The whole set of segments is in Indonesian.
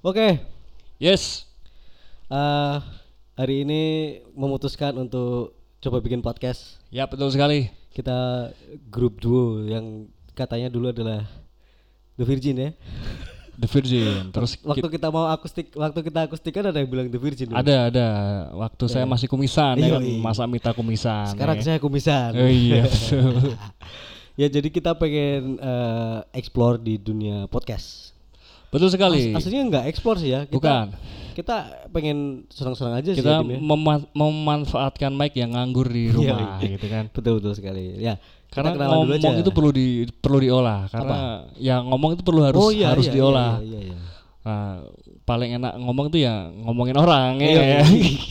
Oke, Yes. eh, hari ini memutuskan untuk coba bikin podcast. Ya betul sekali. Kita grup duo yang katanya dulu adalah The Virgin ya. The Virgin. Terus Waktu ki- kita mau akustik, waktu kita akustik kan ada yang bilang The Virgin. dulu. ada ada waktu saya masih kumisan Iya, ya kan iya. masa Mita kumisan. Sekarang ya. saya kumisan. Oh iya ya jadi kita pengen eh, explore di dunia podcast. Betul sekali. As- aslinya nggak explore sih ya. Kita, Bukan. Kita pengen senang-senang aja sih ya, Kita ya. mema- memanfaatkan mic yang nganggur di rumah Iya. gitu kan. Betul betul sekali. Ya. kita Karena dulu ngomong aja. itu perlu di perlu diolah karena ya ngomong itu perlu harus oh, iya, harus iya, diolah. Iya, iya, iya. Nah, paling enak ngomong itu ya ngomongin orang Iya, ya. iya.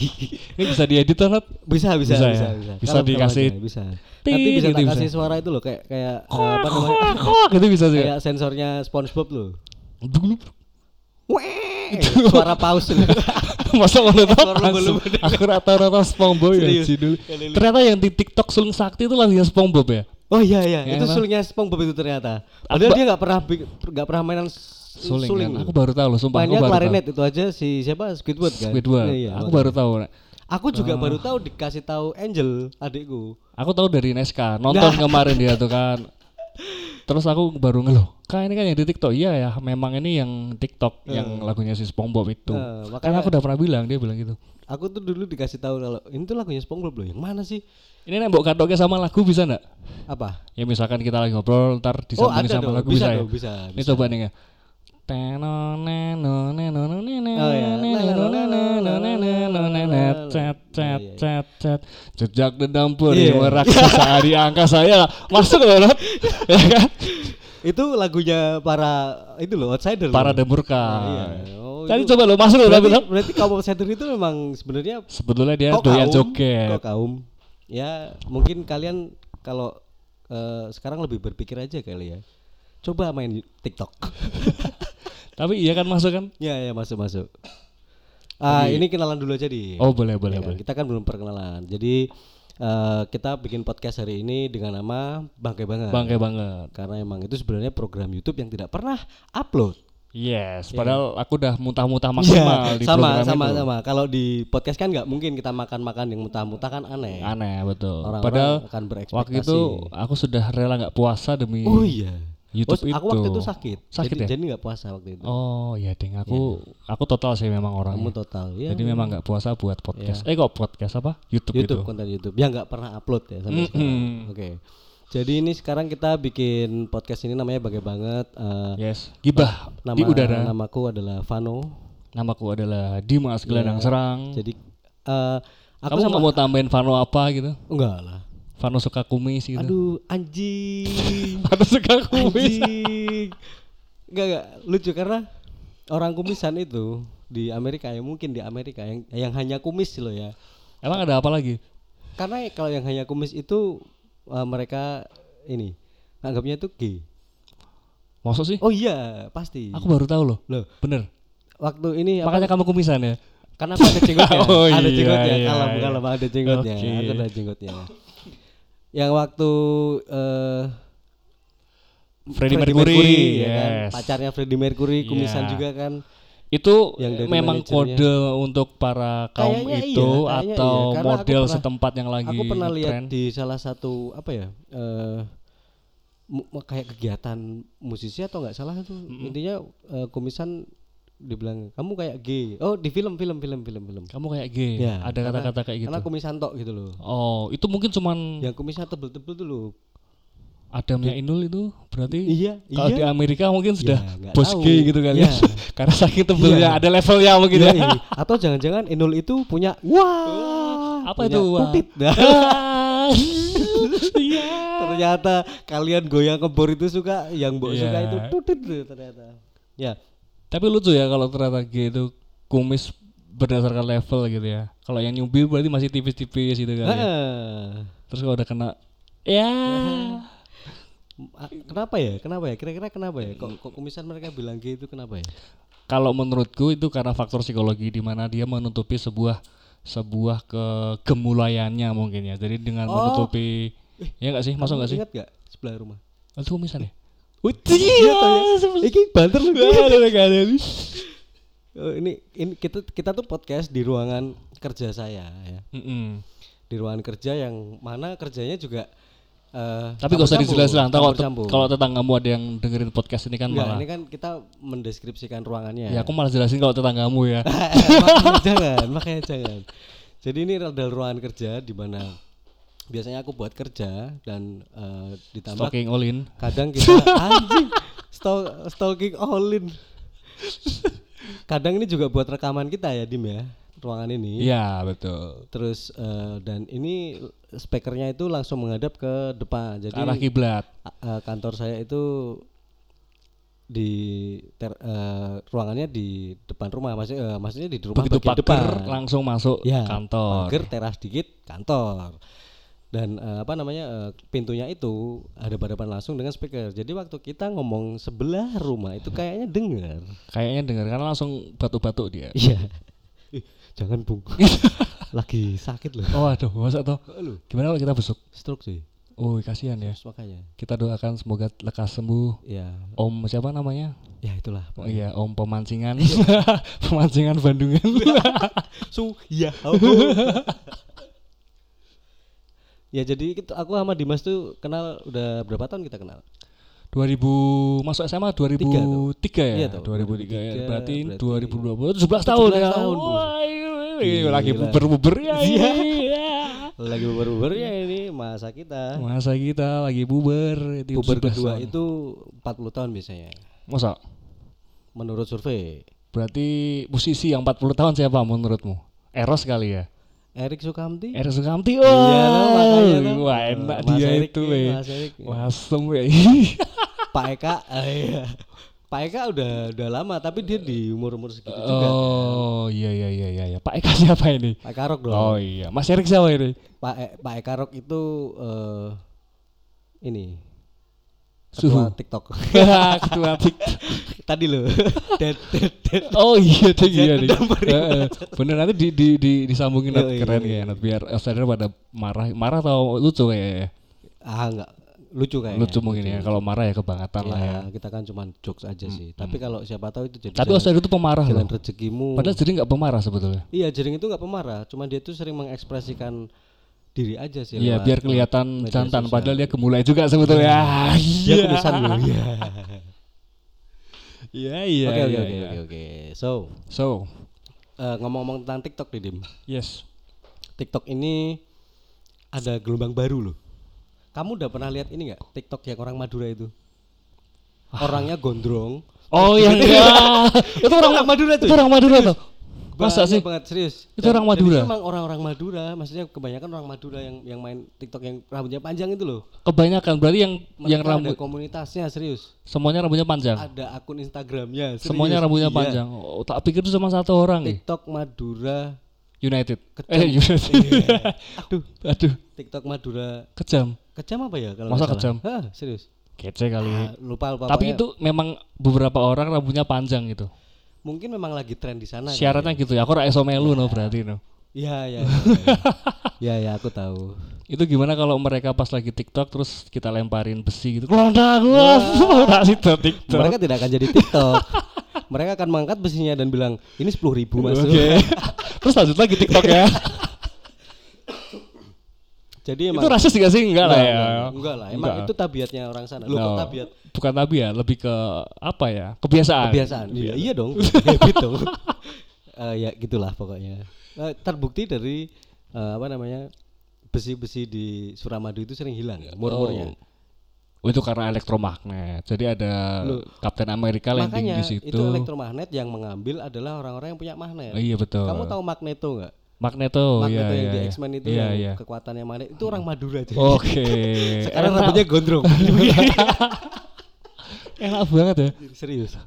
Ini bisa diedit kan? Bisa bisa Bisa bisa ya? bisa. Bisa dikasih kenalan bisa. Nanti bisa gitu kasih suara itu loh kayak kayak eh, apa namanya? Kok gitu bisa sih. kayak sensornya SpongeBob loh. Weh, suara paus. masa mau nonton aku rata-rata SpongeBob ya dulu. Ternyata yang di TikTok Sulung Sakti itu lagunya SpongeBob ya. Oh iya iya, Ya, itu kan? sulingnya SpongeBob itu ternyata. Aku Padahal dia nggak pernah nggak pernah mainan s- Suling, suling. kan. Aku baru tahu loh, sumpah aku Mainnya baru klarinet itu aja si siapa Squidward kan. Squidward. Iya, aku makanya. baru tahu. Aku juga baru tahu dikasih tahu Angel adikku. Aku tahu dari Neska, nonton Nah. kemarin dia tuh kan. Terus aku baru ngeluh, kak ini kan yang di TikTok, iya ya, memang ini yang TikTok yang lagunya si SpongeBob itu. Nah, Karena makanya- aku udah pernah bilang, dia bilang gitu. Aku tuh dulu dikasih tahu kalau ini tuh lagunya SpongeBob loh. Yang mana sih? Ini nembok katoknya sama lagu bisa nggak? Apa? Ya misalkan kita lagi ngobrol, ntar Oh disambungin ada sama dong, lagu bisa, bisa, ya? dong, bisa. Ini coba nih ya. Jejak dendam pun Iya. raksasa di angka saya masuk loh. Ya kan? Itu lagunya para itu loh outsider. para demurka Iya. Oh, tadi coba lo masuk loh berarti, berarti kaum outsider itu memang sebenarnya sebetulnya dia doyan joget kaum. Ya mungkin kalian kalau eh, sekarang lebih berpikir aja kali ya. Coba main TikTok. Tapi iya kan masuk kan ya ya masuk masuk. Ah ini kenalan dulu aja di. oh boleh boleh Ya boleh Kita kan belum perkenalan. Jadi eh, kita bikin podcast hari ini dengan nama Bangke Banget. bangke banget Karena emang itu sebenarnya program YouTube yang tidak pernah upload. yes padahal aku udah muntah-muntah maksimal di Iya, sama program sama itu. sama. Kalau di podcast kan nggak mungkin kita makan-makan yang muntah-muntah kan aneh. aneh betul Orang-orang padahal akan berekspektasi. waktu itu aku sudah rela nggak puasa demi Oh iya. YouTube Oh, Aku itu. waktu itu sakit. Sakit jadi, ya? Jadi nggak puasa waktu itu. oh ya ding aku aku total sih memang Kamu orangnya total ya. jadi memang nggak puasa buat podcast eh kok podcast apa YouTube, YouTube itu konten YouTube yang nggak pernah upload ya sampai sekarang. Mm-mm. Oke. Jadi ini sekarang kita bikin podcast ini namanya bagai banget. eh, yes gibah nama di udara namaku adalah Vano. namaku adalah Dimas Gelandang Serang Jadi eh aku kamu sama mau tambahin Vano apa gitu enggak lah. Vano suka kumis gitu Aduh, anjing. Vano suka kumis anjing. Enggak enggak lucu karena orang kumisan itu di Amerika ya mungkin di Amerika yang yang hanya kumis loh ya. emang ada apa lagi Karena kalau yang hanya kumis itu eh, mereka ini anggapnya itu gay. maksud sih Oh iya, pasti. aku baru tahu loh Loh, bener waktu ini apa? makanya kamu kumisan ya Karena aku ada jenggotnya. Oh ada iya, jenggotnya. iya, Kalem, iya. ada jenggotnya. Oke. Aku ada jenggotnya. Yang waktu eh Freddie Mercury, ya kan? yes. Pacarnya Freddie Mercury, kumisan Iya. juga kan. itu Yang memang manajernya. kode untuk para kaum Kayaknya iya, itu kayaknya atau iya. Model pernah- setempat yang lagi aku pernah lihat di salah satu apa ya? eh mu- kayak kegiatan musisi atau nggak salah itu. Intinya eh, kumisan dibilang kamu kayak gay. Oh, di film film film film film. kamu kayak gay Ya, ada kata-kata kayak gitu Karena kumisan tok gitu loh. oh itu mungkin cuman Yang kumisnya tebel-tebel tuh loh. Adamnya Inul itu berarti Iya, kalau di iya. Amerika mungkin sudah nggak bos tahu. gay gitu kali Iya. ya karena saking tebelnya Iya. ada levelnya mungkin Iya, ya iya. Atau jangan-jangan Inul itu punya wah apa punya itu tutit. Ah, iya ternyata kalian goyang kebor itu suka yang mbok Iya. suka itu tutit ternyata. Ya. Tapi lucu ya kalau ternyata gay itu kumis berdasarkan level gitu ya kalau yang nyubi berarti masih tipis-tipis gitu kan ya. Terus kalau udah kena ya Kenapa ya? Kenapa ya? Kira-kira kenapa ya? Kok, kok kumisan mereka bilang gay itu kenapa ya? kalau menurutku itu karena faktor psikologi di mana dia menutupi sebuah sebuah kegemulayannya mungkin ya jadi dengan Oh. menutupi ya nggak sih masuk nggak sih Ingat gak sebelah rumah? itu kumisan ya Iya, Iki banter lu. Oh, ini ini kita kita tuh podcast di ruangan kerja saya ya. Mm-mm. Di ruangan kerja yang mana kerjanya juga eh, Tapi gak usah. Ntar kalau kalau tetanggamu ada yang dengerin podcast ini kan Enggak, malah. ini kan kita mendeskripsikan ruangannya. Ya aku malah jelasin kalau tetanggamu ya. makanya jangan, makanya jangan. Jadi ini adalah ruangan kerja di mana biasanya aku buat kerja dan eh, ditambah Stalking all in. kadang kita anjing stal- stalking all in. Kadang ini juga buat rekaman kita ya Dim ya ruangan ini. Iya, betul. Terus eh, dan ini speakernya itu langsung menghadap ke depan. Jadi arah kiblat. eh, kantor saya itu di ter, eh, ruangannya di depan rumah maksudnya eh, maksudnya di rumah Begitu bagian depan langsung masuk ya kantor. pagar teras dikit kantor dan eh, apa namanya eh, pintunya itu ada hadapan langsung dengan speaker jadi waktu kita ngomong sebelah rumah itu kayaknya dengar Kayaknya denger karena langsung batuk-batuk dia. iya Ih, jangan bung lagi sakit loh Oh aduh, masa toh? Gimana kalau kita besok? stroke sih Oh kasihan ya. Makanya Kita doakan semoga lekas sembuh. ya Om siapa namanya? ya itulah Oh iya, Om pemancingan. pemancingan Bandungan. su ya ya jadi kita, aku sama Dimas tuh kenal udah berapa tahun kita kenal 2000 masuk SMA 2003 ya? Iya tuh, 2003 ya. 2003, Berarti, berarti 17 tahun ya. tahun. Wah, lagi buber-buber ya. Iya. Iya. lagi bubar-bubarnya ini masa kita Masa kita lagi buber itu bubar 17 kedua tahun. itu 40 tahun biasanya Masa? menurut survei Berarti musisi yang 40 tahun siapa menurutmu? Eros kali ya? Erik Sukamti Eros Sukamti. Iya lah, Wah, makanya lah. wah enak Mas dia Erik itu, nih, weh. Mas Erik. Wah, asem ya. Pak Eka eh, iya. Pak Eka udah udah lama tapi dia di umur umur segitu juga Oh, iya iya iya iya. iya. Pak Eka siapa ini? Pak Eka Rock dong Oh iya, Mas Erik siapa ini? Pak e, Pak Eka Rock itu eh, ini Suhu. ketua TikTok Ketua TikTok. tadi loh dead dead dead Oh iya deh iya deh. Ya. Bener nanti di, di, di disambungin Nat. Iya, keren ya Nat. biar outsider pada marah marah atau lucu ya, ah enggak lucu kayaknya lucu mungkin ya kalau marah ya kebangetan lah ya. ya kita kan cuma jokes aja sih tapi kalau siapa tahu itu jadi Tapi outsider itu pemarah jalan loh. rezekimu Padahal jadi nggak pemarah sebetulnya. iya jering itu nggak pemarah cuma dia tuh sering mengekspresikan diri aja sih Iya biar kelihatan jantan sosial. padahal dia gemulai juga sebetulnya. kumisan loh iya Iya iya. oke oke iya, oke iya. oke oke so So, eh, ngomong-ngomong tentang TikTok nih Dim yes. TikTok ini ada gelombang baru loh. Kamu udah pernah lihat ini nggak TikTok yang orang Madura itu? Orangnya gondrong. Oh iya enggak. itu orang orang Madura tuh. itu orang Madura tuh. Masa sih? banget serius. Itu orang Madura? Memang orang-orang Madura, maksudnya kebanyakan orang Madura yang yang main TikTok yang rambutnya panjang itu loh. Kebanyakan berarti yang yang Mereka rambut ada komunitasnya serius. semuanya rambutnya panjang. Ada akun Instagramnya. serius. Semuanya rambutnya Iya. panjang. Oh, tak pikir itu cuma satu orang nih. TikTok Madura. United. Kejam. Eh United. Iya. Aduh, Aduh, TikTok Madura. kejam. Kejam apa ya kalau Masa kejam? Hah, serius. Kece kali. Ah, lupa lupa. Tapi pokoknya itu memang beberapa orang rambutnya panjang gitu. Mungkin memang lagi tren di sana. Syaratnya gitu ya. Aku ora iso melu no berarti no. Iya iya. iya, Iya ya aku tahu. Itu gimana kalau mereka pas lagi TikTok terus kita lemparin besi gitu. Kelondak gua. TikTok. Mereka tidak akan jadi TikTok. Mereka akan mengangkat besinya dan bilang ini sepuluh ribu mas. Oke. terus lanjut lagi TikTok ya. Jadi emang itu rasis gak sih? Enggak lah ya. enggak, enggak lah. Emang Enggak. itu tabiatnya orang sana. Lu No. kok tabiat Bukan tabiat, lebih ke apa ya? Kebiasaan. kebiasaan. Iya, iya dong. Habit dong. Eh, ya gitulah pokoknya. Eh, terbukti dari eh, apa namanya besi-besi di Suramadu itu sering hilang murmurnya. Oh, itu karena elektromagnet. Jadi ada Loh. Kapten Amerika landing Makanya di situ. itu elektromagnet yang mengambil adalah orang-orang yang punya magnet. Oh, iya betul. Kamu tahu Magneto nggak? Magneto, iya Magneto yang iya. di iya. X-Men itu Iya, yang iya. kekuatannya magnet itu orang Madura aja. Oke. Sekarang enak, rambutnya gondrong. enak banget ya. Serius.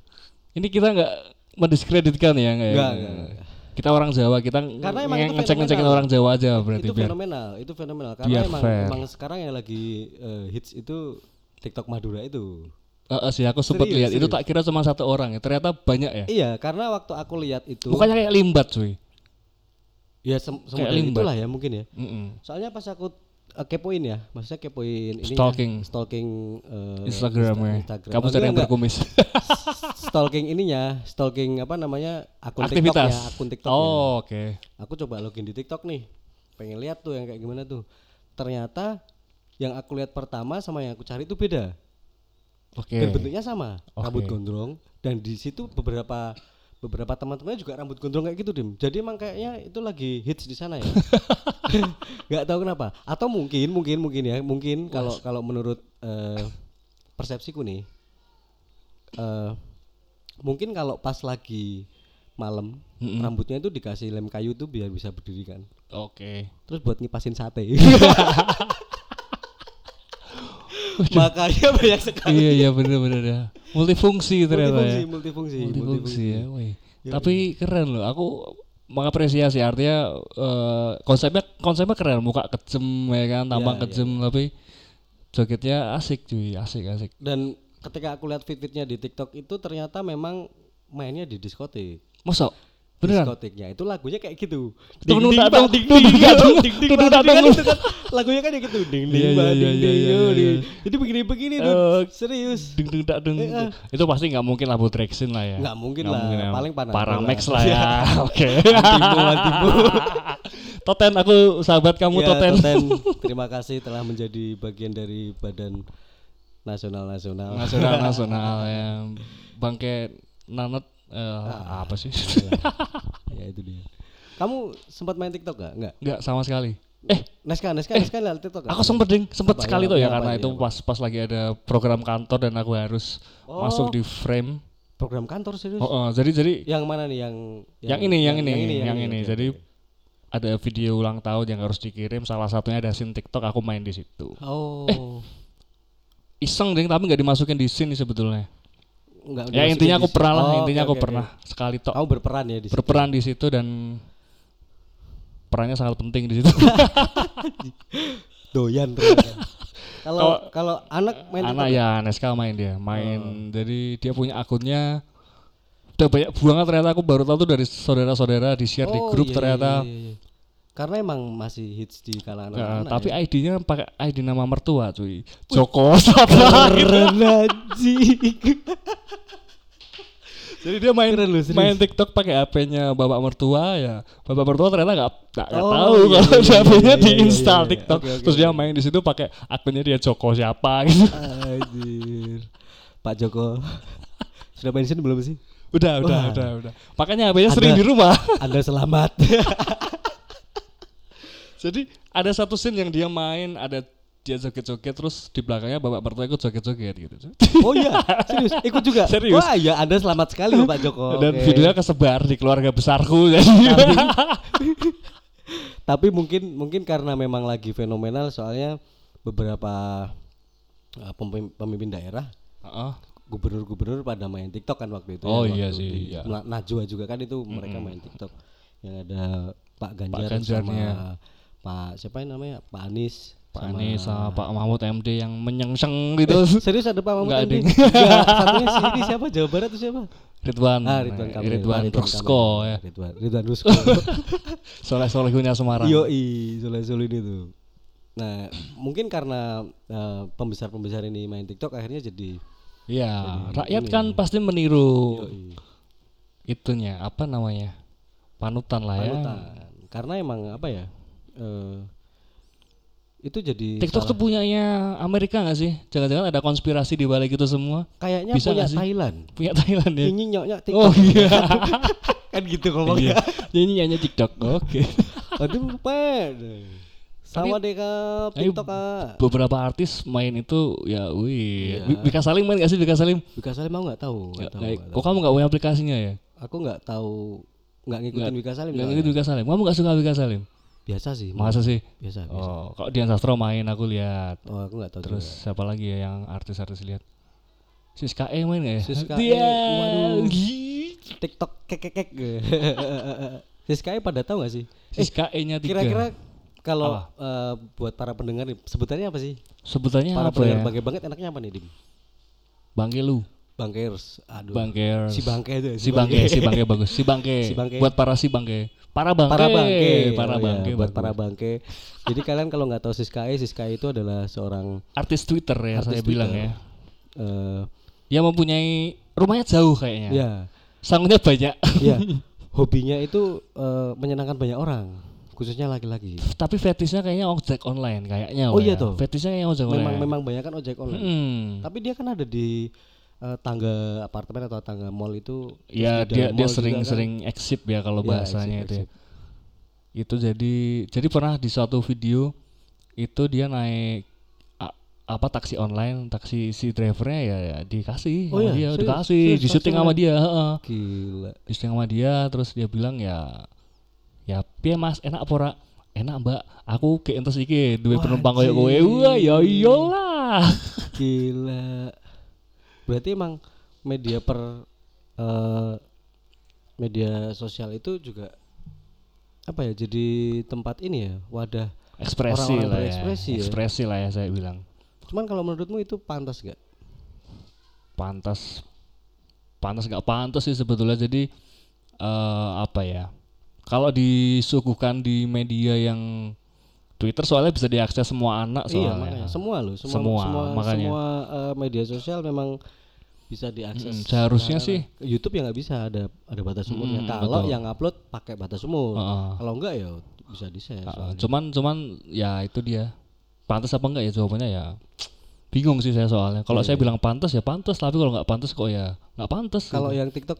Ini kita nggak mendiskreditkan ya nggak ya? Enggak, enggak. Kita orang Jawa, kita Karena emang itu ngecek ngecekin fenomenal. orang Jawa aja berarti itu biar. fenomenal, itu fenomenal karena biar emang fair. emang sekarang yang lagi eh, hits itu TikTok Madura itu. Eh, sih aku sempat lihat itu tak kira cuma satu orang ya. Ternyata banyak ya. Iya, karena waktu aku lihat itu Bukannya kayak limbat cuy. Ya sem limbat. itulah ya mungkin ya. Mm-mm. Soalnya pas aku eh, kepoin ya, maksudnya kepoin ini Stalking. stalking eh, Instagram ya. Insta- Instagram. Kamu cari yang berkumis. stalking ininya, stalking apa namanya akun Aktivitas. TikToknya, akun TikToknya. Oh, oke. Aku coba login di TikTok nih, pengen lihat tuh yang kayak gimana tuh. Ternyata yang aku lihat pertama sama yang aku cari itu beda. Oke. Dan bentuknya sama, rambut gondrong. Dan di situ beberapa beberapa teman-temannya juga rambut gondrong kayak gitu dim. Jadi emang kayaknya itu lagi hits di sana ya. Gak tahu kenapa. Atau mungkin mungkin mungkin ya mungkin kalau kalau menurut eh, persepsiku nih, eh, mungkin kalau pas lagi malam Mm-mm. rambutnya itu dikasih lem kayu tuh biar bisa berdiri kan. Oke. Terus buat ngipasin sate. Makanya banyak sekali. iya iya bener bener ya. Multifungsi ternyata multifungsi, ya. multifungsi, Multifungsi ya. Woi. Yoi. Tapi keren loh. Aku mengapresiasi artinya eh, konsepnya konsepnya keren muka kejem ya kan tambah Iya, kejem tapi jogetnya asik cuy asik asik Dan ketika aku lihat fit-fitnya di TikTok itu ternyata memang mainnya di diskotik. masa beneran Diskotiknya itu lagunya kayak gitu. Ding, ding, bang, ding, ding, ding, ding, bang, ding, tung. itu kan lagunya kan kayak gitu ding ding iya, bang, iya, ding iya, ding ding. Jadi begini-begini tuh. Eh, Serius. ding ding tak ding itu pasti nggak mungkin labu Traxin lah ya Nggak mungkin lah, ya. paling Panadol Paramex lah. ya oke. Toten aku sahabat kamu Ya, Toten Toten, terima kasih telah menjadi bagian dari badan nasional nasional. nasional nasional ya bangke nanet eh, Ah. apa sih ya itu dia. Kamu sempat main TikTok gak? Enggak. nggak sama sekali eh Neska, Neska, Neska lihat TikTok aku sempet ding sempet Apa, sekali ya, tuh ya karena apa, itu pas pas lagi ada program kantor dan aku harus Oh. masuk di frame program kantor serius. oh, oh, jadi jadi Yang mana nih yang yang, ini yang, ini yang, oke, ini jadi ada video ulang tahun yang harus dikirim salah satunya ada scene TikTok aku main di situ Oh. iseng ding tapi nggak dimasukin di scene sebetulnya Enggak, ya intinya di aku pernah lah Oh, intinya oke, aku oke, pernah sekali tok. Kamu berperan ya di situ. berperan di situ dan perannya sangat penting di situ. Doyan. Kalau kalau anak main anak ya Neska main dia main. Jadi dia punya akunnya. Udah banyak banget ternyata aku baru tahu tuh dari saudara-saudara di share di Oh, grup iya, ternyata. iya, iya, iya. Karena emang masih hits di kalangan Ya, anak. tapi ya. ID-nya pakai ID nama mertua cuy Joko anjing. Jadi dia main Keren lu, serius. main TikTok pakai HP-nya bapak mertua ya. Bapak mertua ternyata nggak nggak Oh, tahu iya, kalau iya, HP-nya iya, iya, diinstal iya, iya. TikTok. Oke, oke, Terus dia main di situ pakai akunnya dia Joko siapa gitu. Anjir. Pak Joko. Sudah pensiun belum sih? Udah, udah, udah, udah. Makanya HP-nya sering di rumah. Anda selamat. Jadi ada satu scene yang dia main ada dia joget-joget terus di belakangnya bapak mertua ikut joget-joget gitu. oh iya, serius ikut juga. Serius. Wah, iya Anda selamat sekali Pak Joko. Dan Oke. videonya kesebar di keluarga besarku. tapi, tapi mungkin mungkin karena memang lagi fenomenal soalnya beberapa uh, pemimpin, pemimpin daerah Heeh. gubernur-gubernur pada main TikTok kan waktu itu. Oh ya, iya sih, di iya. Na- Najwa juga kan itu mereka main TikTok. Yang ada Pak Ganjar Ganjarnya. sama Pak siapa yang namanya? Pak Anies. Pak sama- Anies sama Pak Mahmud MD yang menyengseng gitu. Serius ada Pak Mahmud Nggak, MD? Enggak, satunya sini siapa? Jawa Barat itu siapa? Ridwan. Ah, Ridwan Kamil. Ridwan Pak Rusko ya. Ridwan, Ridwan Rusko. Soleh Solehunnya Semarang. Yoi, Soleh Soleh ini tuh. Nah, mungkin karena eh, pembesar-pembesar ini main TikTok akhirnya jadi Iya, rakyat ini kan pasti meniru yoi, itunya, apa namanya? Panutan lah ya. panutan. Karena emang apa ya? Eh, itu jadi TikTok tuh salah- punyanya Amerika nggak sih? Jangan-jangan ada konspirasi di balik itu semua? kayaknya bisa punya? Thailand. Punya Thailand ya? Ini nyoknya TikTok. Oh iya. kan gitu ngomongnya. iya. Ini TikTok. Oke. Aduh, Pak. Sama deh Kak, Ayo, TikTok Kak. Beberapa artis main itu ya wih. Iya. Bi- Bika Salim main gak sih Bika Salim? Bika Salim mau nggak tahu? Nggak Nggak- tahu. nggak- nggak Kok tahu. kamu nggak punya aplikasinya ya? Aku nggak tahu nggak ngikutin Bika Salim. Nggak soalnya. gitu Bika Salim. Kamu nggak suka Bika Salim? Biasa sih. Masa sih? Biasa, biasa. Oh, kok Dian Sastro main aku lihat. Oh, aku nggak tahu Terus juga. siapa lagi ya yang artis-artis lihat? Siska E main gak ya? Siska E, Dia. waduh. TikTok kekekek. Siska pada tahu gak sih? Siska E-nya tiga. Kira-kira kalau eh, buat para pendengar sebutannya apa sih? sebutannya para apa pendengar ya? bangke banget enaknya apa nih, Dim? Bangke lu. Bangkers. Aduh. Bangkers. Si bangke itu. ya, Si bangke, si bangke bagus. Si bangke. Si bangke. Buat para si bangke. Para bangke. Para bangke. Para Oh, iya, bangke. buat bagus. para bangke. Jadi kalian kalau nggak tahu Siska E, Siska E itu adalah seorang artis Twitter ya artis saya bilang Twitter. ya. eh, Dia mempunyai rumahnya jauh kayaknya. ya Sanggupnya banyak. ya hobinya itu eh, menyenangkan banyak orang khususnya laki-laki Tapi fetishnya kayaknya ojek online kayaknya. Oh iya ya. toh. Fetishnya kayaknya ojek online. memang memang banyak kan ojek online Hmm. tapi dia kan ada di eh, tangga apartemen atau tangga mall itu Ya dia dia sering-sering exit ya kalau kan. Ya, bahasanya exit, itu. ya. exit. Itu jadi jadi pernah di suatu video itu dia naik a- apa taksi online, taksi si drivernya ya, ya dikasih Oh sama iya, dia, serius? dikasih, Serius, di syuting sama dia, heeh. gila Di syuting sama dia terus dia bilang ya ya piye Mas, enak apa ora? Enak Mbak, aku ke entes iki duwe penumpang koyo kowe. Wajib. Wah, ya iyalah. gila berarti emang media per eh, media sosial itu juga apa ya jadi tempat ini ya wadah Ekspresi Orang-orang lah ya. berekspresi ya. Ekspresi lah ya saya bilang. cuman kalau menurutmu itu pantas gak pantas pantas nggak pantas sih sebetulnya jadi eh apa ya kalau disuguhkan di media yang Twitter soalnya bisa diakses semua anak iya soalnya. makanya. Semua loh semua Semua, semua, makanya. semua, eh, media sosial memang bisa diakses Mm, seharusnya Nah, sih. YouTube ya nggak bisa ada ada batas umurnya. Mm, kalau betul. yang upload pakai batas umur. Heeh. kalau enggak ya bisa di share Heeh, cuman cuman ya itu dia. Pantas apa enggak ya jawabannya ya? Bingung sih saya soalnya. Kalau Iya, saya bilang pantas ya pantas tapi kalau nggak pantas kok ya nggak pantas kalau gitu. yang TikTok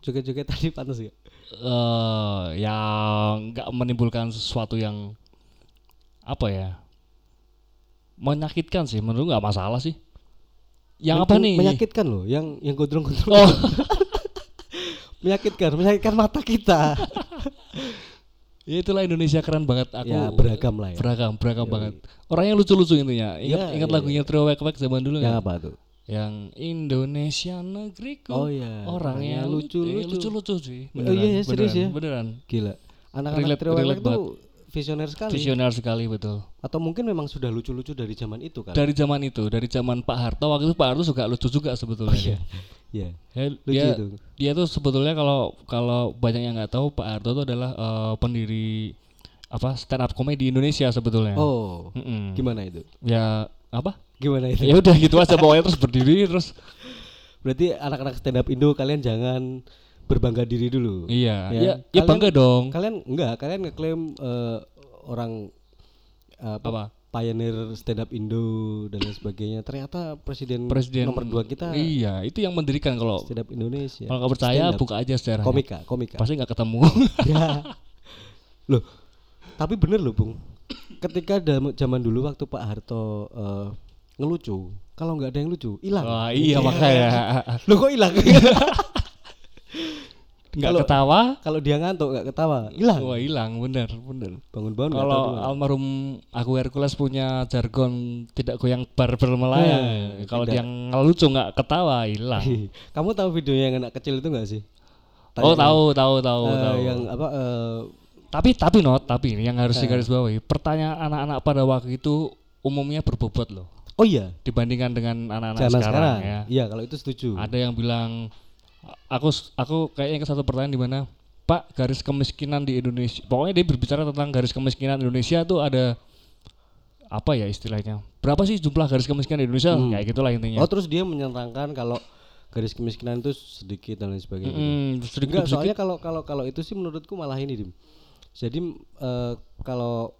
joget-joget tadi pantas gak eh yang nggak menimbulkan sesuatu yang apa ya menyakitkan sih menurut nggak masalah sih. Yang apa Men- nih? menyakitkan loh yang yang gondrong-gondrong. Oh. Menyakitkan menyakitkan mata kita. Ya itulah Indonesia keren banget. Aku ya beragam lah ya. Beragam beragam Yoi. banget. Orangnya lucu-lucu intinya. Ingat Iya, ingat iya, lagunya Trio Wek Wek zaman dulu yang nggak? apa tuh? Yang Indonesia negeriku. Oh ya orangnya lucu lucu lucu lucu sih. Oh, iya, iya, serius beneran, ya? beneran gila. Anak-anak trio relate itu visioner sekali visioner sekali betul atau mungkin memang sudah lucu-lucu dari zaman itu kan dari zaman itu dari zaman Pak Harto waktu itu Pak Harto juga lucu juga sebetulnya dia. Iya. Ya, Lucu dia itu. dia tuh sebetulnya kalau kalau banyak yang nggak tahu Pak Harto itu adalah eh, pendiri apa stand up comedy Indonesia sebetulnya. Oh, Mm-mm. gimana itu? Ya apa? Gimana itu? Ya udah gitu aja pokoknya terus berdiri terus Berarti anak-anak stand up Indo kalian jangan berbangga diri dulu. iya Ya, ya, ya kalian- bangga dong. Kalian enggak, kalian ngeklaim eh, orang eh, apa? Apa? Pioneer stand up Indo dan lain sebagainya. Ternyata presiden, Presiden nomor dua kita Iya, itu yang mendirikan kalau stand up Indonesia. kalau nggak percaya buka aja sejarahnya. komika, komika. Pasti nggak ketemu. ya. Loh, tapi bener loh, Bung. Ketika zaman dulu waktu Pak Harto eh, ngelucu, kalau nggak ada yang lucu, hilang. Wah, iya makanya Loh kok hilang? nggak Kalau- ketawa. kalau dia ngantuk nggak ketawa, hilang. Wah, hilang bener bener. Bangun-bangun Kalau almarhum aku Hercules punya jargon tidak goyang barber melayang. Eh, Kalau dia ngelucu nggak ketawa hilang. Kamu tahu videonya yang anak kecil itu nggak sih? oh Tanya- tahu tahu tahu Eh, tahu. Yang apa? eh, Tapi tapi not tapi ini yang harus Eh. digarisbawahi pertanyaan anak-anak pada waktu itu umumnya berbobot loh oh iya, dibandingkan dengan anak-anak sekarang, sekarang. ya. Iya, kalau itu setuju. Ada yang bilang aku aku kayaknya ke satu pertanyaan di mana Pak garis kemiskinan di Indonesia. Pokoknya dia berbicara tentang garis kemiskinan Indonesia tuh ada apa ya istilahnya? Berapa sih jumlah garis kemiskinan di Indonesia? Hmm. Kayak gitulah intinya. Oh, terus dia menyerangkan kalau garis kemiskinan itu sedikit dan lain sebagainya. Mm-mm, sedikit Enggak, sedikit. soalnya kalau kalau kalau itu sih menurutku malah ini, Dim. Jadi eh, kalau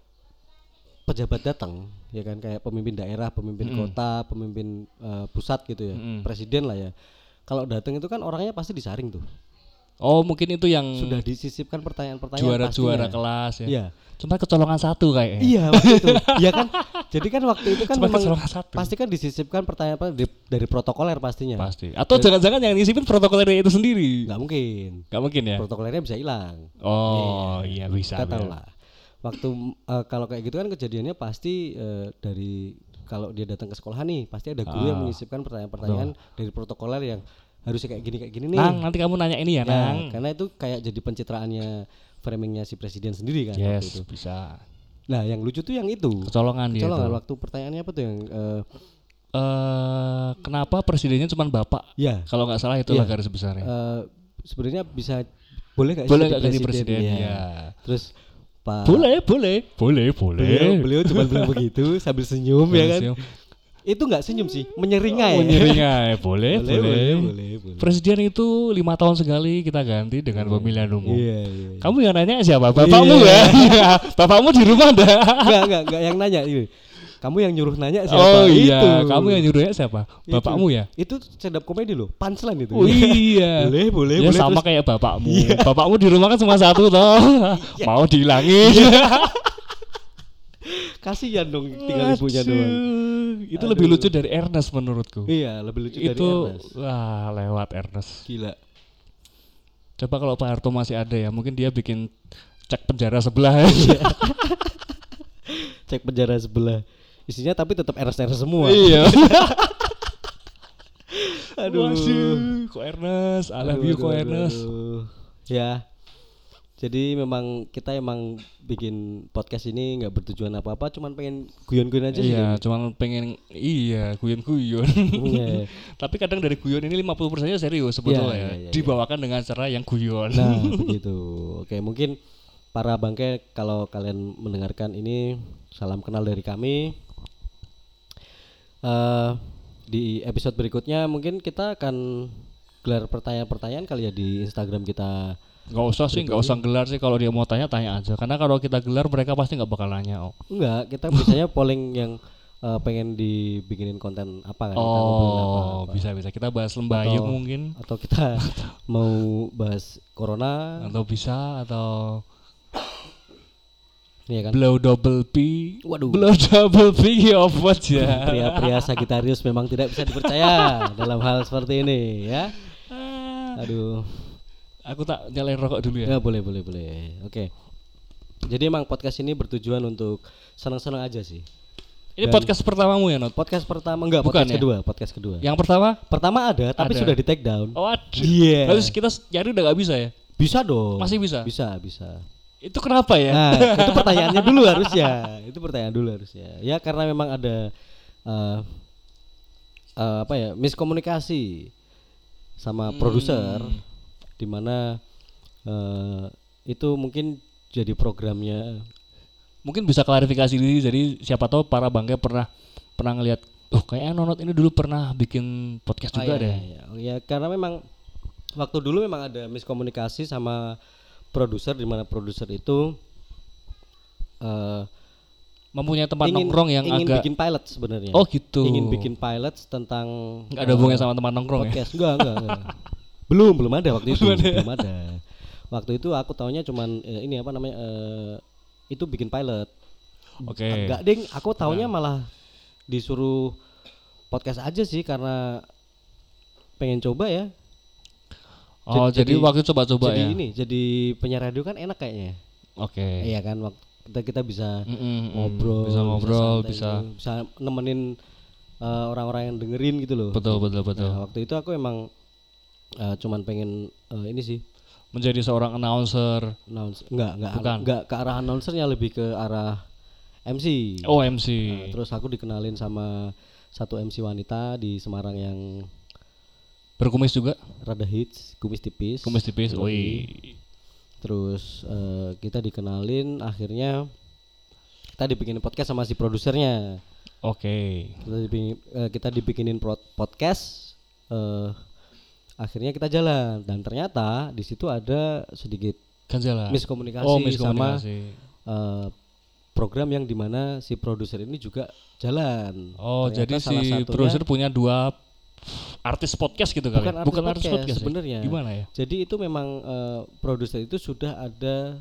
pejabat datang, ya kan kayak pemimpin daerah, pemimpin Mm-mm. kota, pemimpin eh, pusat gitu ya, Mm-mm. presiden lah ya. Kalau datang itu kan orangnya pasti disaring tuh. Oh mungkin itu yang Sudah disisipkan pertanyaan-pertanyaan juara-juara kelas ya. Iya. Cuma kecolongan satu kayaknya. Iya waktu itu. Iya kan. Jadi kan waktu itu kan Cuma kecolongan satu. pasti kan disisipkan pertanyaan apa dari, dari protokoler pastinya. Pasti. Atau jangan-jangan yang ngisipin protokolernya itu sendiri. Nggak mungkin. Gak mungkin ya. Protokolernya bisa hilang. Oh iya bisa. Kita tahu lah. Waktu eh, kalau kayak gitu kan kejadiannya pasti eh, dari kalau dia datang ke sekolah nih pasti ada guru yang Ah. menyisipkan pertanyaan-pertanyaan dari protokoler yang harusnya kayak gini kayak gini nih. Nang, nanti kamu nanya ini ya, Ya, Nang. karena itu kayak jadi pencitraannya framingnya si presiden sendiri kan waktu Yes, itu. bisa. Nah, yang lucu tuh yang itu. Kecolongan dia Kecolongan tuh. waktu pertanyaannya apa tuh yang eh, eh kenapa presidennya cuma bapak? ya Kalau nggak salah itulah Iya. garis besarnya. eh, sebenarnya bisa boleh nggak sih boleh jadi nggak ganti presiden? Iya. Ya. Terus Pak Boleh, boleh, boleh, boleh. beliau beliau cuma bilang begitu sambil senyum ya kan. Siap. itu nggak senyum sih, menyeringai. Menyeringai, boleh, boleh. boleh, boleh, boleh. Presiden itu lima tahun sekali kita ganti dengan pemilihan umum. Iya, iya. Kamu yang nanya siapa? Bapakmu Iya. ya? Bapakmu di rumah enggak? Enggak, enggak, enggak yang nanya ini. Kamu yang nyuruh nanya siapa? Oh iya, Itu. kamu yang nyuruhnya siapa? Itu. Bapakmu ya? Itu stand up comedy loh, punchline itu. Oh iya. boleh, boleh, Ya boleh. sama terus- kayak bapakmu. Bapakmu di rumah kan cuma satu toh. Mau dihilangin. Kasihan dong tinggal ibunya Aduh, doang. Itu Aduh. lebih lucu dari Ernest menurutku. Iya, lebih lucu dari itu Ernest. wah lewat Ernest. Gila. Coba kalau Pak Harto masih ada ya, mungkin dia bikin cek penjara sebelah. Cek penjara sebelah. Isinya tapi tetap Ernest-Ernest semua. iya. Aduh. Waduh, kok Ernest, I love you kok Ernest. Ya. Jadi memang kita emang bikin podcast ini nggak bertujuan apa-apa, cuman pengen guyon-guyon aja sih. Iya, cuman pengen iya guyon-guyon. Iya. Tapi kadang dari guyon ini 50% nya serius sebetulnya Iya, ya. iya, iya, Dibawakan dengan cara yang guyon. Nah, begitu. Oke, mungkin para bangke kalau kalian mendengarkan ini salam kenal dari kami. Eh di episode berikutnya mungkin kita akan gelar pertanyaan-pertanyaan kali ya di Instagram kita. Nggak usah sih, nggak usah gelar sih kalau dia mau tanya tanya aja. Karena kalau kita gelar mereka pasti nggak bakal nanya. Oh, Enggak, kita biasanya polling yang eh, pengen dibikinin konten apa kan? kita ngobrolin apa, oh apa. bisa bisa kita bahas lembayung Atau- mungkin Atau kita mau bahas corona, atau bisa atau ya kan? blow double P. Waduh. Blow double P apa aja. Pria-pria Sagitarius memang tidak bisa dipercaya dalam hal seperti ini ya. Ah, Aduh. Aku tak nyalain rokok dulu ya. Ya boleh boleh boleh. Oke. Jadi emang podcast ini bertujuan untuk senang-senang aja sih. Ini Dan- podcast pertamamu ya, Not? Podcast pertama enggak, Bukan podcast ya? kedua, podcast kedua. Yang pertama? Pertama ada, tapi Ada. sudah di take down. Oh, aduh. Iya. Terus kita nyari udah gak bisa ya? Bisa dong. Masih bisa? Bisa, bisa. Itu kenapa ya? Nah, itu pertanyaannya dulu harusnya. Itu pertanyaan dulu harusnya. Ya karena memang ada eh eh, apa ya, miskomunikasi sama Hmm. produser di mana eh, itu mungkin jadi programnya Mungkin bisa klarifikasi diri jadi siapa tahu para bangke pernah pernah ngelihat oh kayaknya Nonot ini dulu pernah bikin podcast Oh, juga iya, deh. iya, ya karena memang waktu dulu memang ada miskomunikasi sama produser di mana produser itu eh Mempunyai tempat ingin nongkrong yang ingin agak bikin pilot sebenarnya. Oh gitu. Ingin bikin pilot tentang nggak ada hubungannya sama tempat nongkrong ya. podcast. Enggak, enggak, enggak. belum, belum ada waktu itu. Belum ada ya? belum ada. Waktu itu aku taunya cuman eh, ini apa namanya eh, itu bikin pilot. Oke. Enggak, Ding, aku Nah. taunya malah disuruh podcast aja sih karena pengen coba ya. Oh Jadi- jadi, waktu coba-coba jadi ya. ini, jadi penyiar radio kan enak kayaknya. Oke. Iya kan waktu kita kita bisa Mm-mm, mm. ngobrol, bisa ngobrol, santai bisa gitu, bisa nemenin eh, orang-orang yang dengerin gitu loh. betul betul betul. Nah, waktu itu aku emang eh, cuman pengen eh, ini sih Menjadi seorang announcer. announce enggak enggak Bukan. enggak ke arah announcernya lebih ke arah MC. Oh MC. Nah, terus aku dikenalin sama satu MC wanita di Semarang yang Berkumis juga, rada hits, kumis tipis. kumis tipis. Wih. Terus eh, kita dikenalin akhirnya kita dibikinin podcast sama si produsernya. Oke. Kita dibikin, eh, kita dibikinin podcast eh akhirnya kita jalan dan ternyata di situ ada sedikit Kan jalan. miskomunikasi, Oh sama miskomunikasi. eh, program yang di mana si produser ini juga jalan. Oh Ternyata jadi si produser punya dua artis podcast gitu kali. Bukan ya? artis Bukan artis podcast, podcast ya? sebenarnya. Gimana ya? Jadi itu memang eh, produser itu sudah ada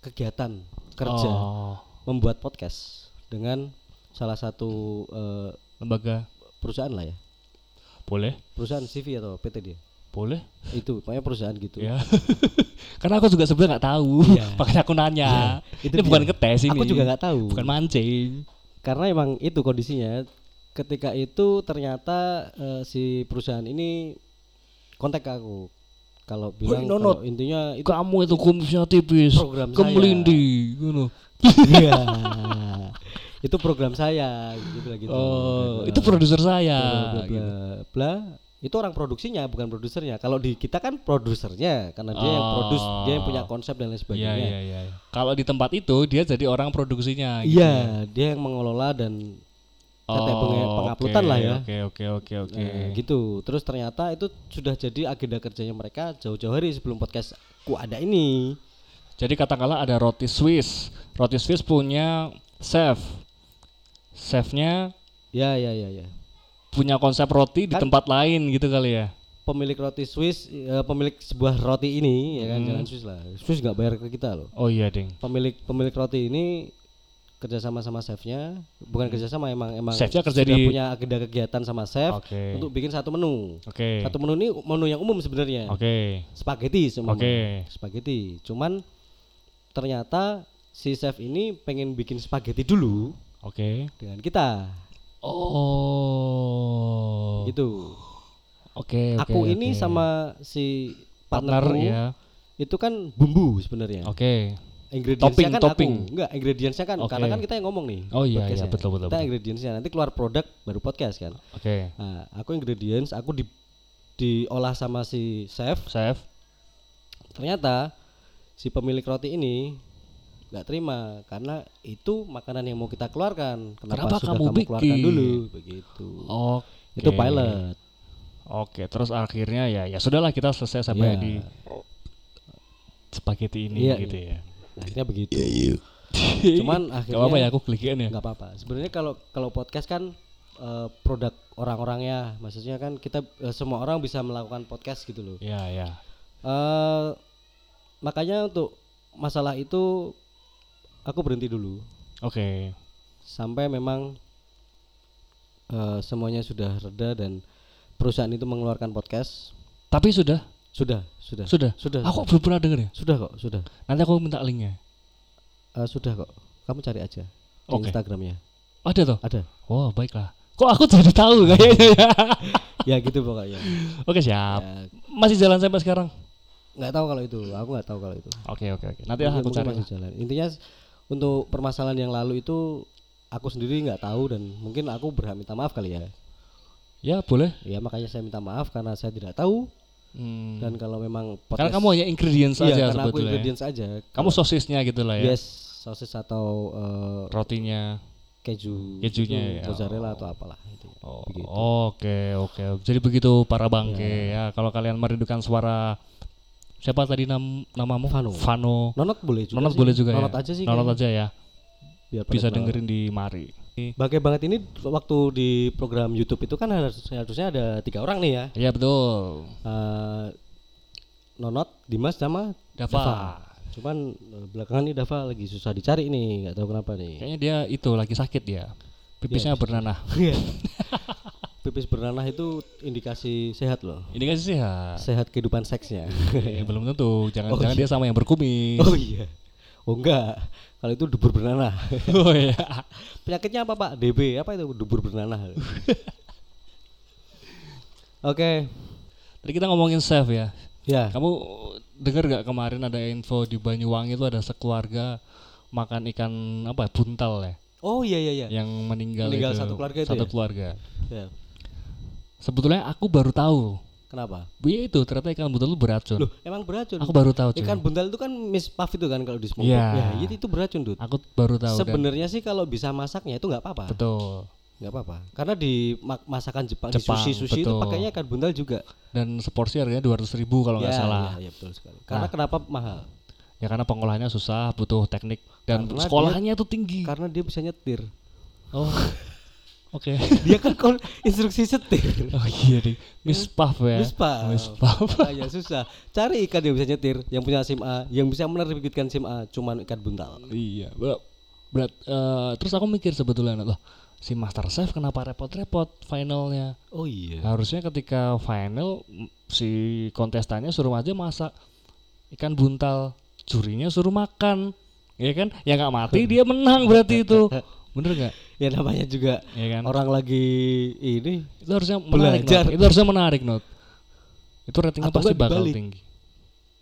kegiatan kerja Oh, membuat podcast dengan salah satu eh, lembaga perusahaan lah ya. boleh? Perusahaan CV atau PT dia. Boleh? Itu pokoknya perusahaan gitu. Ya. Karena aku juga sebenarnya nggak tahu. Iya. Makanya aku nanya. itu ini dia. bukan ngetes ini. Aku juga nggak tahu. Bukan mancing. Karena emang itu kondisinya. Ketika itu ternyata eh, si perusahaan ini kontak ke aku. Kalau bilang Nonot. kalau intinya itu Kamu itu kumisnya tipis. Program Kemelindi. Gitu. Iya. itu program saya gitu lah gitu. Oh, Bla, itu bla, produser bla, saya. bla, gitu. bla, bla. Itu orang produksinya bukan produsernya. Kalau di kita kan produsernya karena dia yang produs, dia yang punya konsep dan lain Iya, sebagainya. iya, iya. Kalau di tempat itu dia jadi orang produksinya gitu. Iya, dia yang mengelola dan Oh, penge- penguploadan oke, lah ya. Oke oke oke oke. Nah, gitu. Terus ternyata itu sudah jadi agenda kerjanya mereka jauh-jauh hari sebelum podcast ku ada ini. Jadi katakanlah ada roti Swiss. Roti Swiss punya chef. Chefnya Ya ya ya ya. punya konsep roti di Kan- tempat lain gitu kali ya. Pemilik roti Swiss, eh, pemilik sebuah roti ini ya kan Hmm. jangan Swiss lah. Swiss nggak bayar ke kita loh. Oh iya ding. Pemilik pemilik roti ini kerjasama sama chefnya, bukan kerjasama emang emang Chefnya kerja sudah di- punya agenda kegiatan sama chef Oke. untuk bikin satu menu. Oke. Satu menu ini menu yang umum sebenarnya. Oke. Spaghetti semua. Oke. Spaghetti. Cuman ternyata si chef ini pengen bikin spaghetti dulu Oke. dengan kita. Oh. Gitu. Oke oke. Aku ini oke. sama si partner partnerku ya. itu kan bumbu sebenarnya. Oke. Ingredientsnya Topping, kan topping. aku. Enggak, ingredientsnya kan Oke. karena kan kita yang ngomong nih. Oh iya, iya, betul, betul, Kita ingredientsnya nanti keluar produk baru podcast kan. Oke. Nah, aku ingredients aku di diolah sama si chef. Chef. Ternyata si pemilik roti ini nggak terima karena itu makanan yang mau kita keluarkan. Kenapa, Kenapa sudah kamu kamu, keluarkan bikin? dulu begitu. Oke. Itu pilot. Oke, terus akhirnya ya ya sudahlah kita selesai sampai Iya. di spaghetti ini Iya, gitu ya. Akhirnya begitu. Cuman Gak akhirnya apa-apa ya aku klikin ya. nggak apa-apa. Sebenarnya kalau kalau podcast kan eh, produk orang-orangnya, maksudnya kan kita eh, semua orang bisa melakukan podcast gitu loh. Iya, ya. eh makanya untuk masalah itu aku berhenti dulu Oke. sampai memang eh, semuanya sudah reda dan perusahaan itu mengeluarkan podcast. Tapi sudah, Sudah, sudah, sudah. sudah, Aku belum pernah denger ya. sudah kok, sudah, Nanti aku minta linknya. Eh, sudah kok. Kamu cari aja di Oke. Instagramnya. Ada toh? Ada. Oh, baiklah. Kok aku jadi tahu kayaknya ya. ya gitu pokoknya. Oke, siap. Ya, Masih jalan sampai sekarang? nggak tahu kalau itu, aku nggak tahu kalau itu. Oke, oke, oke. Nanti Mungkin- aku cari. masih jalan. Intinya untuk permasalahan yang lalu itu aku sendiri nggak tahu dan mungkin aku berhak minta maaf kali ya. Ya, boleh. Ya makanya saya minta maaf karena saya tidak tahu Hmm. dan kalau memang Karena podcast- kamu hanya ingredients iya, aja karena aku sebetulnya. ingredients aja. Kamu sosisnya gitu lah ya. yes sosis atau eh, Rotinya. keju, Kejunya gitu, ya. mozzarella atau apalah itu. Oh, Begitu. Oke, oke. Jadi begitu para bangke ya. Kalau kalian merindukan suara siapa tadi nam namamu? Vano. Vano. Nonot boleh juga Nonot sih. boleh juga Nonot ya. aja sih. Nonot kayaknya. aja ya. Biar Bisa dengerin di Mari. Bangke banget ini waktu di program YouTube itu kan harus, harusnya ada tiga orang nih ya. Iya betul. Eh, Nonot, Dimas sama Dava. Cuman eh, belakangan ini Dava lagi susah dicari nih, nggak tahu kenapa nih. Kayaknya dia itu lagi sakit dia. Pipisnya Iya, bernanah. Pipis bernanah itu indikasi sehat loh. Ini kan sehat. Sehat kehidupan seksnya. Eh, belum tentu. Jangan Oh, jangan iya. dia sama yang berkumis. oh iya. Oh enggak. Kalau itu dubur bernanah. Oh iya. Penyakitnya apa Pak? DB. Apa itu dubur bernanah? Oke. Tadi kita ngomongin chef ya. Ya. Kamu dengar gak kemarin ada info di Banyuwangi itu ada sekeluarga makan ikan apa buntal ya Oh iya iya iya. yang meninggal, Meninggal itu. satu keluarga itu satu ya? keluarga. Ya. Sebetulnya aku baru tahu. Kenapa? Iya itu ternyata ikan buntal itu beracun. Loh, emang beracun. Aku baru tahu. cuy. Ikan buntal itu kan mispuff itu kan kalau di smoke. Iya. Ya, itu, itu beracun, Dut. Aku baru tahu. dan- Sebenarnya sih kalau bisa masaknya itu nggak apa-apa. betul. nggak apa-apa karena di masakan Jepang, Jepang, di sushi sushi itu pakainya ikan buntal juga Dan seporsi harganya 200.000 ribu kalau nggak Ya, salah. ya, ya, betul sekali karena kenapa mahal Ya karena pengolahannya susah, butuh teknik dan Karena sekolahannya tuh tinggi. karena dia bisa nyetir Oh. Oke. dia kan kon- instruksi setir Oh iya deh. Miss Puff ya. Mispa Miss Puff. makanya susah cari ikan yang bisa nyetir yang punya SIM A yang bisa menerbitkan SIM A cuman ikan buntal Iya, berat. eh, terus aku mikir sebetulnya loh, si Master Chef kenapa repot-repot finalnya? oh iya Harusnya ketika final si kontestannya suruh aja masak ikan buntal, jurinya suruh makan, ya kan? Ya nggak mati dia menang berarti itu, bener nggak? ya namanya juga Ya kan? orang lagi ini Itu harusnya menarik, Belajar. Not. itu harusnya menarik not. Itu ratingnya Atau pasti bakal dibalik. tinggi.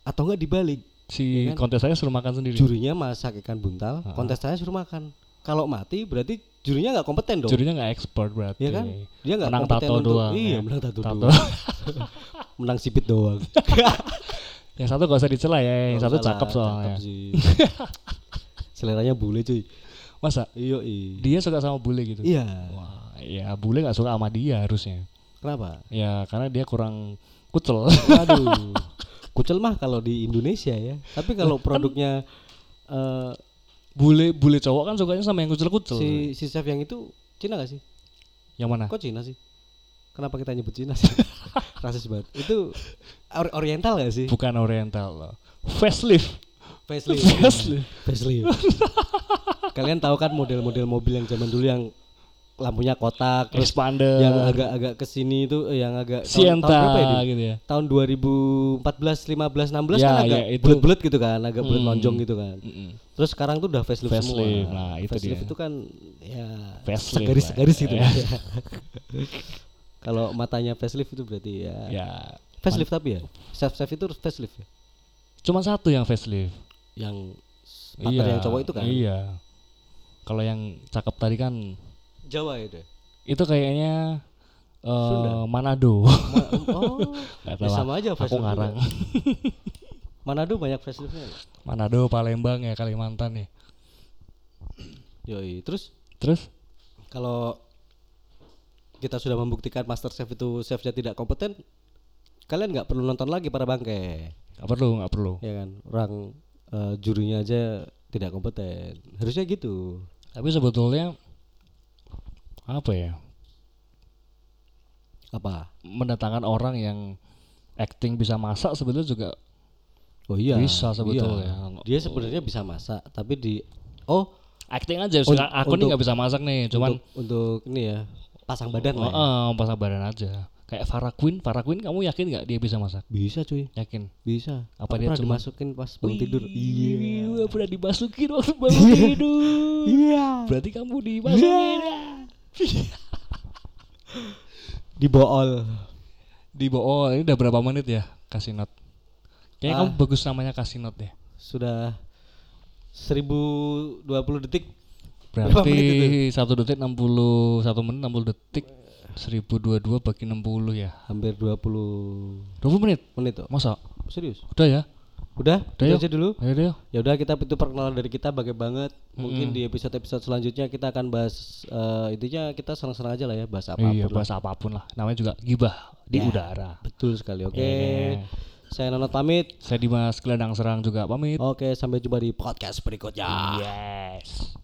atau enggak dibalik Si Ya kan? kontestannya suruh makan sendiri. jurinya masak ikan buntal Ah. kontestannya suruh makan kalau mati berarti jurinya nggak kompeten dong Jurinya nggak expert berarti. Iya kan? Dia nggak Menang kompeten tato untuk doang, iya ya. menang tato, Tato. doang menang sipit doang Yang satu gak usah dicela ya, yang satu Salah, cakep soalnya. cakep sih. seleranya bule cuy Masa? Iya. Dia suka sama bule gitu? Iya. Wah, ya bule nggak suka sama dia harusnya. Kenapa? Ya karena dia kurang kucel. Waduh. Kucel mah kalau di Indonesia ya. Tapi kalau produknya eh bule bule cowok kan sukanya sama yang kucel-kucel. si si chef yang itu Cina gak sih? Yang mana? Kok Cina sih? Kenapa kita nyebut Cina sih? Rasis banget. Itu or- oriental gak sih? Bukan oriental loh. Facelift. Facelift. Facelift. Facelift. Kalian tahu kan model-model mobil yang zaman dulu yang lampunya kotak terus Expander. yang agak-agak ke sini itu eh, yang agak tahun, Sienta tahun berapa ya? Gitu ya. Tahun 2014, 15, 16 Ya, kan agak ya, bulat-bulat gitu kan, agak bulat Hmm. lonjong gitu kan. Mm-mm. Terus sekarang tuh udah facelift, Facelift, semua. nah, itu facelift dia. itu kan ya Facelift segaris-segaris lah. gitu Ya. ya. Kalau matanya facelift itu berarti ya, Ya. facelift tapi ya. Chef-chef itu facelift ya. Cuma satu yang facelift. Yang partner yang cowok itu kan. Iya. Kalau yang cakep tadi kan Jawa ya deh. itu kayaknya eh, Sunda? Manado. Ma- oh, ya tahu sama aja Aku ngarang. Manado banyak nggak? Manado, Palembang ya Kalimantan ya. Yoi. Terus Terus kalau kita sudah membuktikan master chef itu chefnya tidak kompeten, kalian nggak perlu nonton lagi para bangke, nggak perlu, nggak perlu. ya kan? Orang eh, jurinya aja tidak kompeten, harusnya gitu. Tapi sebetulnya apa ya? Apa? Mendatangkan orang yang acting bisa masak sebetulnya juga Oh iya. Bisa sebetulnya. iya. Dia sebenarnya bisa masak, tapi di oh acting aja. Suka- aku nih untuk- nggak bisa masak nih, cuman untuk, untuk ini ya pasang badan lah. ya. pasang badan aja. Kayak Farah Queen, Farah Queen kamu yakin nggak dia bisa masak? Bisa cuy, Yakin? bisa. Apa dia pernah cuma- dimasukin pas bangun tidur? Iya. Iya, pernah dimasukin waktu bangun tidur. Iya. Berarti kamu dimasukin. Dibool. Di oh ini udah berapa menit ya? Kasih not. Kayaknya Ah. kamu bagus namanya kasih not ya. Sudah 1020 detik. Berarti satu detik 61 menit 60 detik 1022 bagi 60 ya. Hampir 20 20 menit. menit tuh. Masa? Serius? Udah ya? Udah? Udah yuk. aja dulu. Ayo. Ya udah kita itu perkenalan dari kita bagai banget. Mungkin di episode-episode selanjutnya kita akan bahas eh, intinya kita senang-senang aja lah ya bahas apa pun. Iya, lah. bahas apa pun lah. Namanya juga gibah di Ya. udara. Betul sekali. Oke. Iya. Saya Nonot pamit. Saya Dimas Gelandang Serang juga pamit. Oke, sampai jumpa di podcast berikutnya. Yes.